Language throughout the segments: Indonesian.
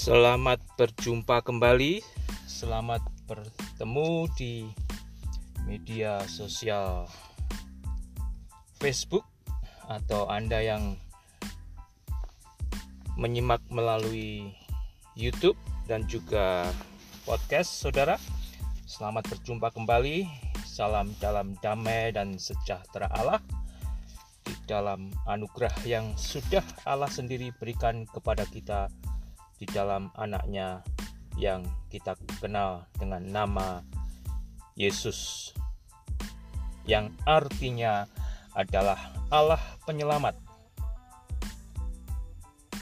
Selamat berjumpa kembali. Selamat bertemu di media sosial Facebook atau Anda yang menyimak melalui YouTube dan juga podcast Saudara. Selamat berjumpa kembali. Salam dalam damai dan sejahtera Allah di dalam anugerah yang sudah Allah sendiri berikan kepada kita di dalam anaknya yang kita kenal dengan nama Yesus yang artinya adalah Allah penyelamat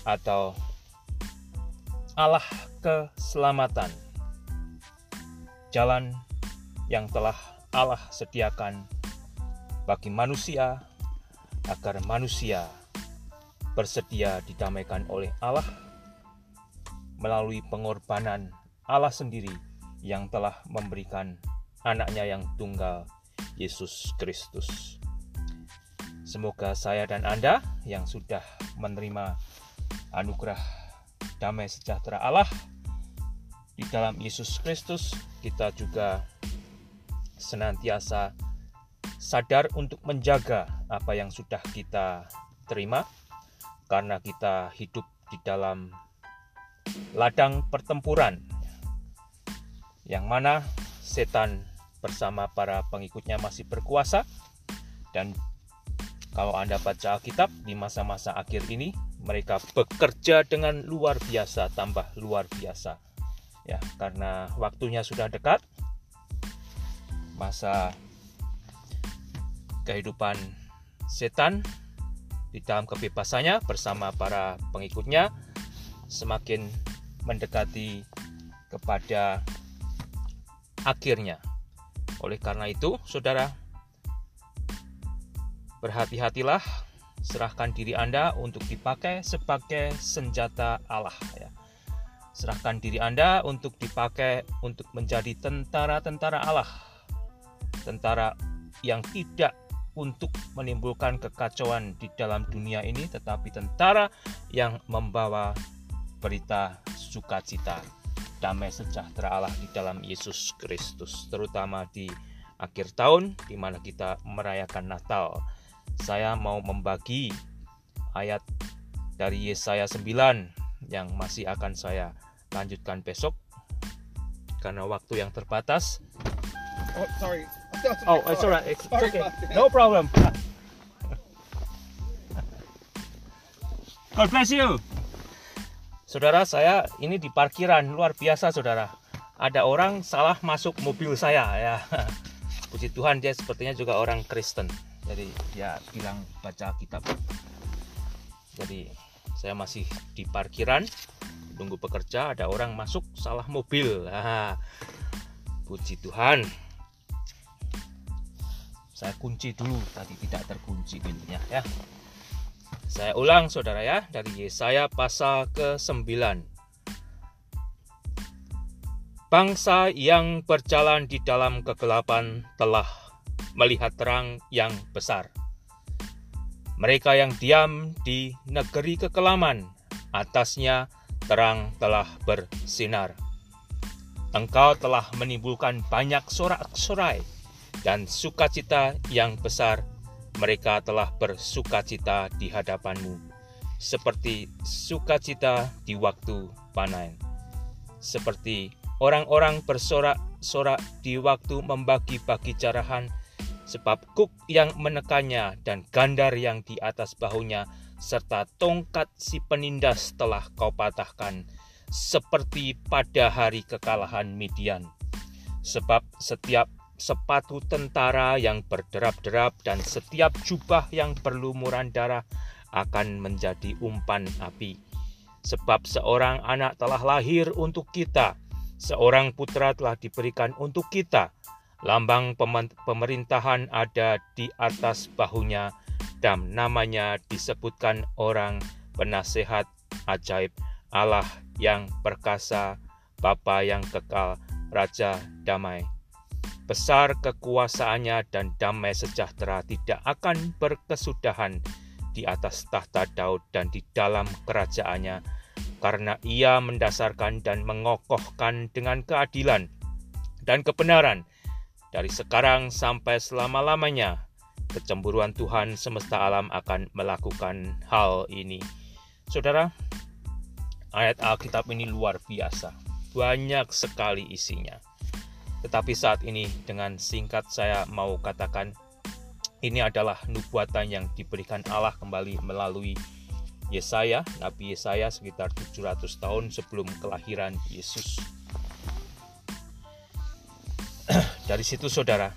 atau Allah keselamatan jalan yang telah Allah sediakan bagi manusia agar manusia bersedia didamaikan oleh Allah melalui pengorbanan Allah sendiri yang telah memberikan anaknya yang tunggal, Yesus Kristus. Semoga saya dan Anda yang sudah menerima anugerah damai sejahtera Allah di dalam Yesus Kristus, kita juga senantiasa sadar untuk menjaga apa yang sudah kita terima karena kita hidup di dalam ladang pertempuran yang mana setan bersama para pengikutnya masih berkuasa. Dan kalau Anda baca Alkitab di masa-masa akhir ini mereka bekerja dengan luar biasa tambah luar biasa. Ya karena waktunya sudah dekat masa kehidupan setan di dalam kebebasannya bersama para pengikutnya semakin mendekati kepada akhirnya. Oleh karena itu, saudara, berhati-hatilah, serahkan diri Anda untuk dipakai sebagai senjata Allah. Ya. Serahkan diri Anda untuk dipakai untuk menjadi tentara-tentara Allah, tentara yang tidak untuk menimbulkan kekacauan di dalam dunia ini, tetapi tentara yang membawa berita sukacita damai sejahtera Allah di dalam Yesus Kristus terutama di akhir tahun di mana kita merayakan Natal. Saya mau membagi ayat dari Yesaya 9 yang masih akan saya lanjutkan besok karena waktu yang terbatas. Oh, sorry. Oh, it's alright. It's okay. No problem. God bless you. Saudara, saya ini di parkiran luar biasa, saudara. Ada orang salah masuk mobil saya ya. Puji Tuhan dia sepertinya juga orang Kristen. Jadi dia bilang baca kitab. Jadi saya masih di parkiran tunggu pekerja ada orang masuk salah mobil. Puji Tuhan. Saya kunci dulu tadi tidak terkunci pintunya ya. Saya ulang saudara ya dari Yesaya pasal ke-9. Bangsa yang berjalan di dalam kegelapan telah melihat terang yang besar. Mereka yang diam di negeri kekelaman, atasnya terang telah bersinar. Engkau telah menimbulkan banyak sorak-sorai dan sukacita yang besar mereka telah bersukacita di hadapanmu, seperti sukacita di waktu panen, seperti orang-orang bersorak-sorak di waktu membagi-bagi carahan, sebab kuk yang menekannya dan gandar yang di atas bahunya, serta tongkat si penindas telah kau patahkan, seperti pada hari kekalahan Midian. Sebab setiap sepatu tentara yang berderap-derap dan setiap jubah yang berlumuran darah akan menjadi umpan api. Sebab seorang anak telah lahir untuk kita, seorang putra telah diberikan untuk kita. Lambang pemerintahan ada di atas bahunya dan namanya disebutkan orang penasehat ajaib Allah yang perkasa, Bapa yang kekal, Raja damai besar kekuasaannya dan damai sejahtera tidak akan berkesudahan di atas tahta Daud dan di dalam kerajaannya karena ia mendasarkan dan mengokohkan dengan keadilan dan kebenaran dari sekarang sampai selama-lamanya. Kecemburuan Tuhan semesta alam akan melakukan hal ini. Saudara, ayat Alkitab ini luar biasa. Banyak sekali isinya. Tetapi saat ini dengan singkat saya mau katakan ini adalah nubuatan yang diberikan Allah kembali melalui Yesaya, Nabi Yesaya sekitar 700 tahun sebelum kelahiran Yesus. Dari situ saudara,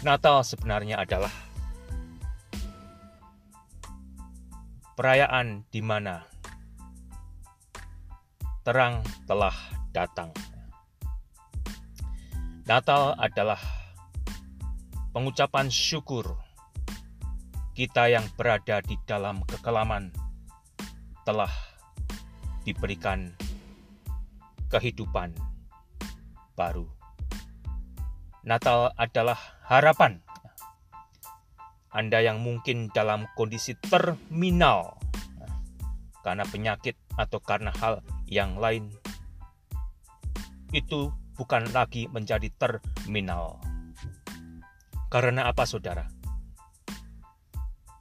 Natal sebenarnya adalah perayaan di mana terang telah datang. Natal adalah pengucapan syukur kita yang berada di dalam kekelaman telah diberikan kehidupan baru. Natal adalah harapan. Anda yang mungkin dalam kondisi terminal karena penyakit atau karena hal yang lain, itu bukan lagi menjadi terminal. Karena apa, saudara?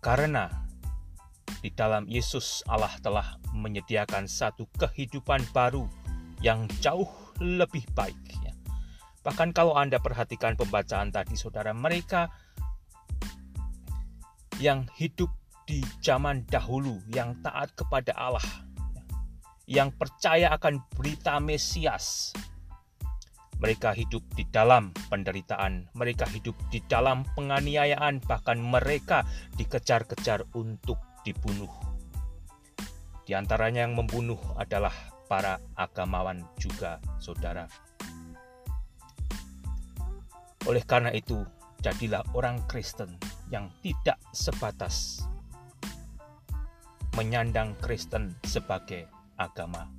Karena di dalam Yesus Allah telah menyediakan satu kehidupan baru yang jauh lebih baik. Ya. Bahkan kalau Anda perhatikan pembacaan tadi saudara, mereka yang hidup di zaman dahulu, yang taat kepada Allah, ya, yang percaya akan berita Mesias, mereka hidup di dalam penderitaan, mereka hidup di dalam penganiayaan, bahkan mereka dikejar-kejar untuk dibunuh. Di antaranya yang membunuh adalah para agamawan juga, saudara. Oleh karena itu, jadilah orang Kristen yang tidak sebatas menyandang Kristen sebagai agama,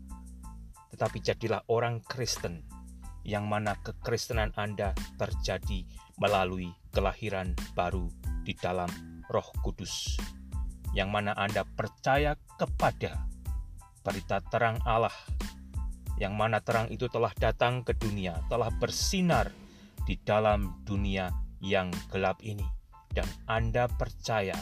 tetapi jadilah orang Kristen yang mana kekristenan Anda terjadi melalui kelahiran baru di dalam Roh Kudus, yang mana Anda percaya kepada berita terang Allah, yang mana terang itu telah datang ke dunia, telah bersinar di dalam dunia yang gelap ini, dan Anda percaya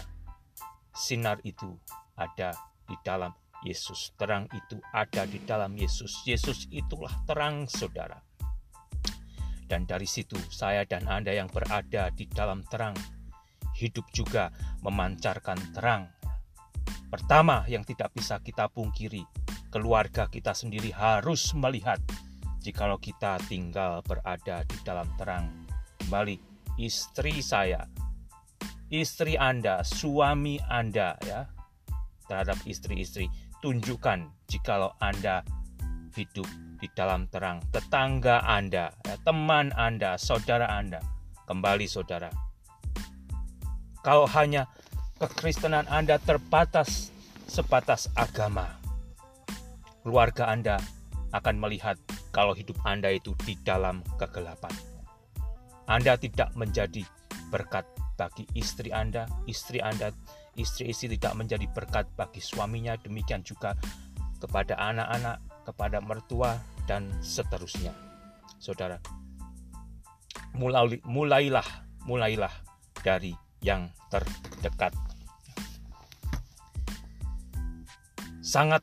sinar itu ada di dalam Yesus. Terang itu ada di dalam Yesus. Yesus itulah terang saudara. Dan dari situ saya dan Anda yang berada di dalam terang hidup juga memancarkan terang. Pertama yang tidak bisa kita pungkiri, keluarga kita sendiri harus melihat jikalau kita tinggal berada di dalam terang. Kembali, istri saya, istri Anda, suami Anda ya, terhadap istri-istri, tunjukkan jikalau Anda hidup di dalam terang, tetangga Anda, ya, teman Anda, saudara Anda. Kembali saudara. Kalau hanya kekristenan Anda terbatas sebatas agama, keluarga Anda akan melihat kalau hidup Anda itu di dalam kegelapan. Anda tidak menjadi berkat bagi istri Anda, istri Anda, istri-istri tidak menjadi berkat bagi suaminya, demikian juga kepada anak-anak, kepada mertua, dan seterusnya. Saudara, mulai, mulailah, mulailah dari yang terdekat. Sangat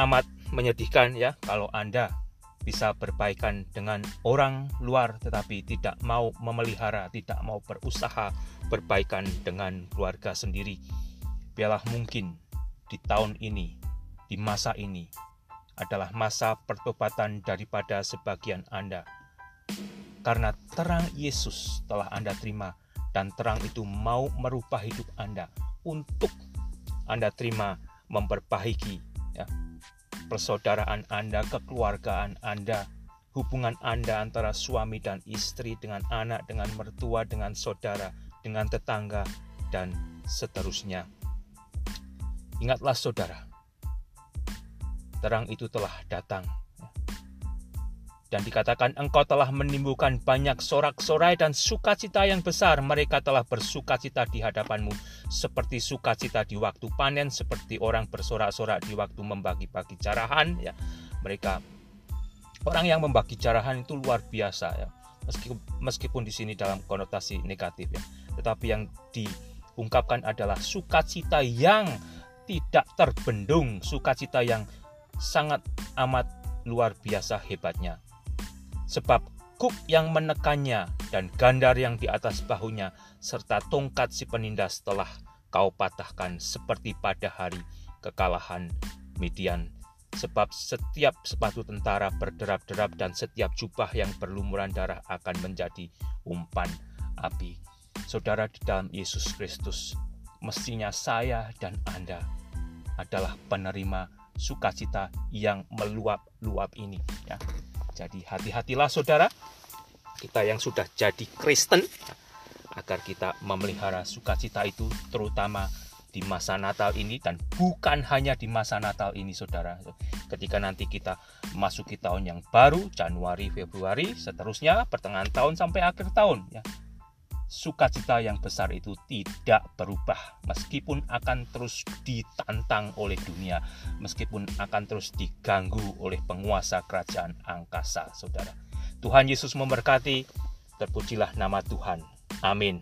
amat menyedihkan ya kalau Anda bisa berbaikan dengan orang luar tetapi tidak mau memelihara, tidak mau berusaha berbaikan dengan keluarga sendiri. Biarlah mungkin di tahun ini, di masa ini, adalah masa pertobatan daripada sebagian Anda. Karena terang Yesus telah Anda terima dan terang itu mau merubah hidup Anda untuk Anda terima memperbaiki ya, persaudaraan Anda, kekeluargaan Anda, hubungan Anda antara suami dan istri dengan anak, dengan mertua, dengan saudara, dengan tetangga, dan seterusnya. Ingatlah saudara, terang itu telah datang. Dan dikatakan engkau telah menimbulkan banyak sorak-sorai dan sukacita yang besar. Mereka telah bersukacita di hadapanmu seperti sukacita di waktu panen, seperti orang bersorak-sorak di waktu membagi-bagi carahan. Ya, mereka orang yang membagi carahan itu luar biasa ya. Meskipun, meskipun di sini dalam konotasi negatif ya, tetapi yang diungkapkan adalah sukacita yang tidak terbendung, sukacita yang sangat amat luar biasa hebatnya sebab kuk yang menekannya dan gandar yang di atas bahunya serta tongkat si penindas telah kau patahkan seperti pada hari kekalahan Midian sebab setiap sepatu tentara berderap-derap dan setiap jubah yang berlumuran darah akan menjadi umpan api. Saudara di dalam Yesus Kristus, mestinya saya dan Anda adalah penerima sukacita yang meluap-luap ini ya. Jadi hati-hatilah saudara, kita yang sudah jadi Kristen, agar kita memelihara sukacita itu terutama di masa Natal ini dan bukan hanya di masa Natal ini saudara. Ketika nanti kita masuki tahun yang baru, Januari, Februari, seterusnya pertengahan tahun sampai akhir tahun ya sukacita yang besar itu tidak berubah meskipun akan terus ditantang oleh dunia meskipun akan terus diganggu oleh penguasa kerajaan angkasa saudara. Tuhan Yesus memberkati terpujilah nama Tuhan. Amin